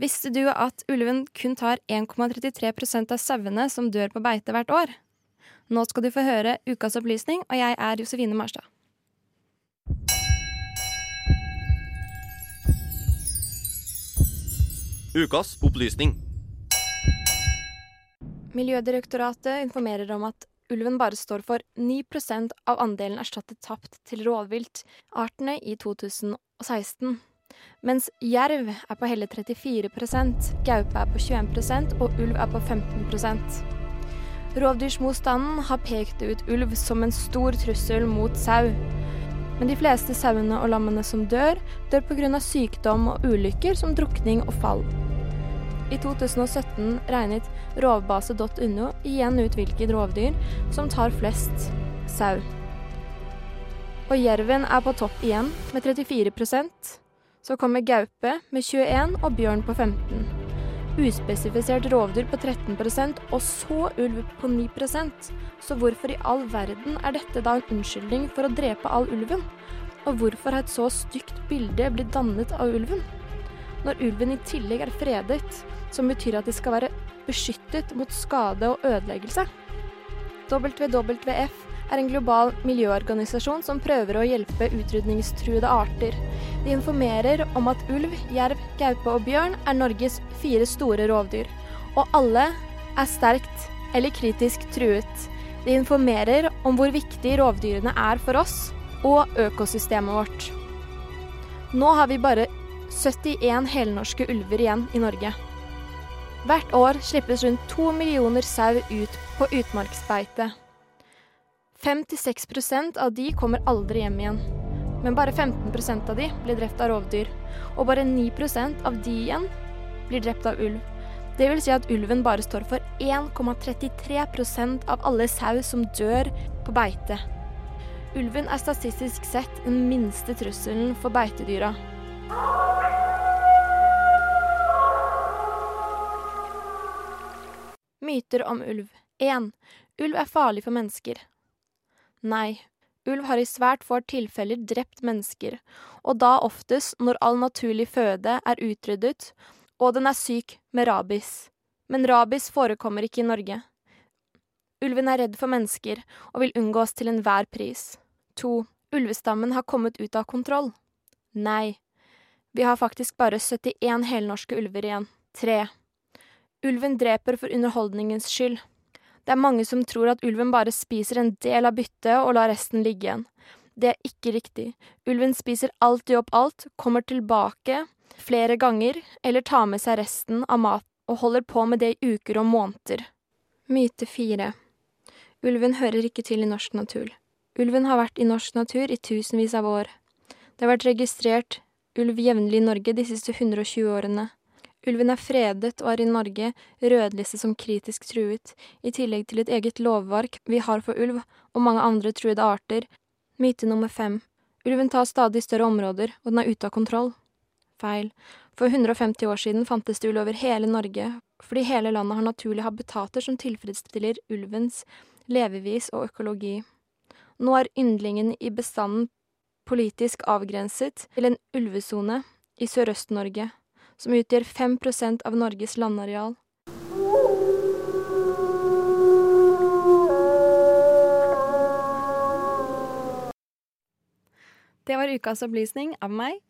Visste du at ulven kun tar 1,33% av sauene som dør på beite hvert år? Nå skal du få høre ukas opplysning, og jeg er Josefine Marstad. Ukas opplysning. Miljødirektoratet informerer om at ulven bare står for 9% av andelen erstattet tapt til rovviltartene i 2016 mens jerv er på hele 34% gaupe er på 21% og ulv er på 15% Rovdyrsmotstanden har pekt ut ulv som en stor trussel mot sau. Men de fleste sauene og lammene som dør, dør pga. sykdom og ulykker som drukning og fall. I 2017 regnet rovbase.no igjen ut hvilket rovdyr som tar flest sau. Og jerven er på topp igjen, med 34 så kommer gaupe med 21 og bjørn på 15. Uspesifisert rovdyr på 13% og så ulv på 9% Så hvorfor i all verden er dette da en unnskyldning for å drepe all ulven? Og hvorfor har et så stygt bilde blitt dannet av ulven? Når ulven i tillegg er fredet, som betyr at de skal være beskyttet mot skade og ødeleggelse. WWF er en global miljøorganisasjon som prøver å hjelpe utrydningstruede arter. De informerer om at ulv, jerv, gaupe og bjørn er Norges fire store rovdyr. Og alle er sterkt eller kritisk truet. De informerer om hvor viktig rovdyrene er for oss og økosystemet vårt. Nå har vi bare 71 helnorske ulver igjen i Norge. Hvert år slippes rundt to millioner sau ut på utmarksbeite. 5-6 av de kommer aldri hjem igjen. Men bare 15% av de blir drept av rovdyr. Og bare 9% av de igjen blir drept av ulv. Det vil si at ulven bare står for 1,33% av alle sau som dør på beite. Ulven er statistisk sett den minste trusselen for beitedyra. Myter om ulv. 1. Ulv er farlig for mennesker. Nei, ulv har i svært få tilfeller drept mennesker, og da oftest når all naturlig føde er utryddet og den er syk med rabies. Men rabies forekommer ikke i Norge. Ulven er redd for mennesker og vil unngås til enhver pris. To. Ulvestammen har kommet ut av kontroll. Nei, vi har faktisk bare 71 helnorske ulver igjen. Tre. Ulven dreper for underholdningens skyld. Det er mange som tror at ulven bare spiser en del av byttet og lar resten ligge igjen. Det er ikke riktig. Ulven spiser alltid opp alt, kommer tilbake flere ganger, eller tar med seg resten av mat og holder på med det i uker og måneder. Myte fire Ulven hører ikke til i norsk natur. Ulven har vært i norsk natur i tusenvis av år. Det har vært registrert ulv jevnlig i Norge de siste 120 årene. Ulven er fredet og er i Norge rødlistet som kritisk truet, i tillegg til et eget lovverk vi har for ulv og mange andre truede arter. Myte nummer fem. Ulven tar stadig større områder, og den er ute av kontroll. Feil. For 150 år siden fantes det ulv over hele Norge, fordi hele landet har naturlige habitater som tilfredsstiller ulvens levevis og økologi. Nå er yndlingen i bestanden politisk avgrenset til en ulvesone i Sørøst-Norge som utgjør 5% av Norges landareal. Det var ukas opplysning av meg,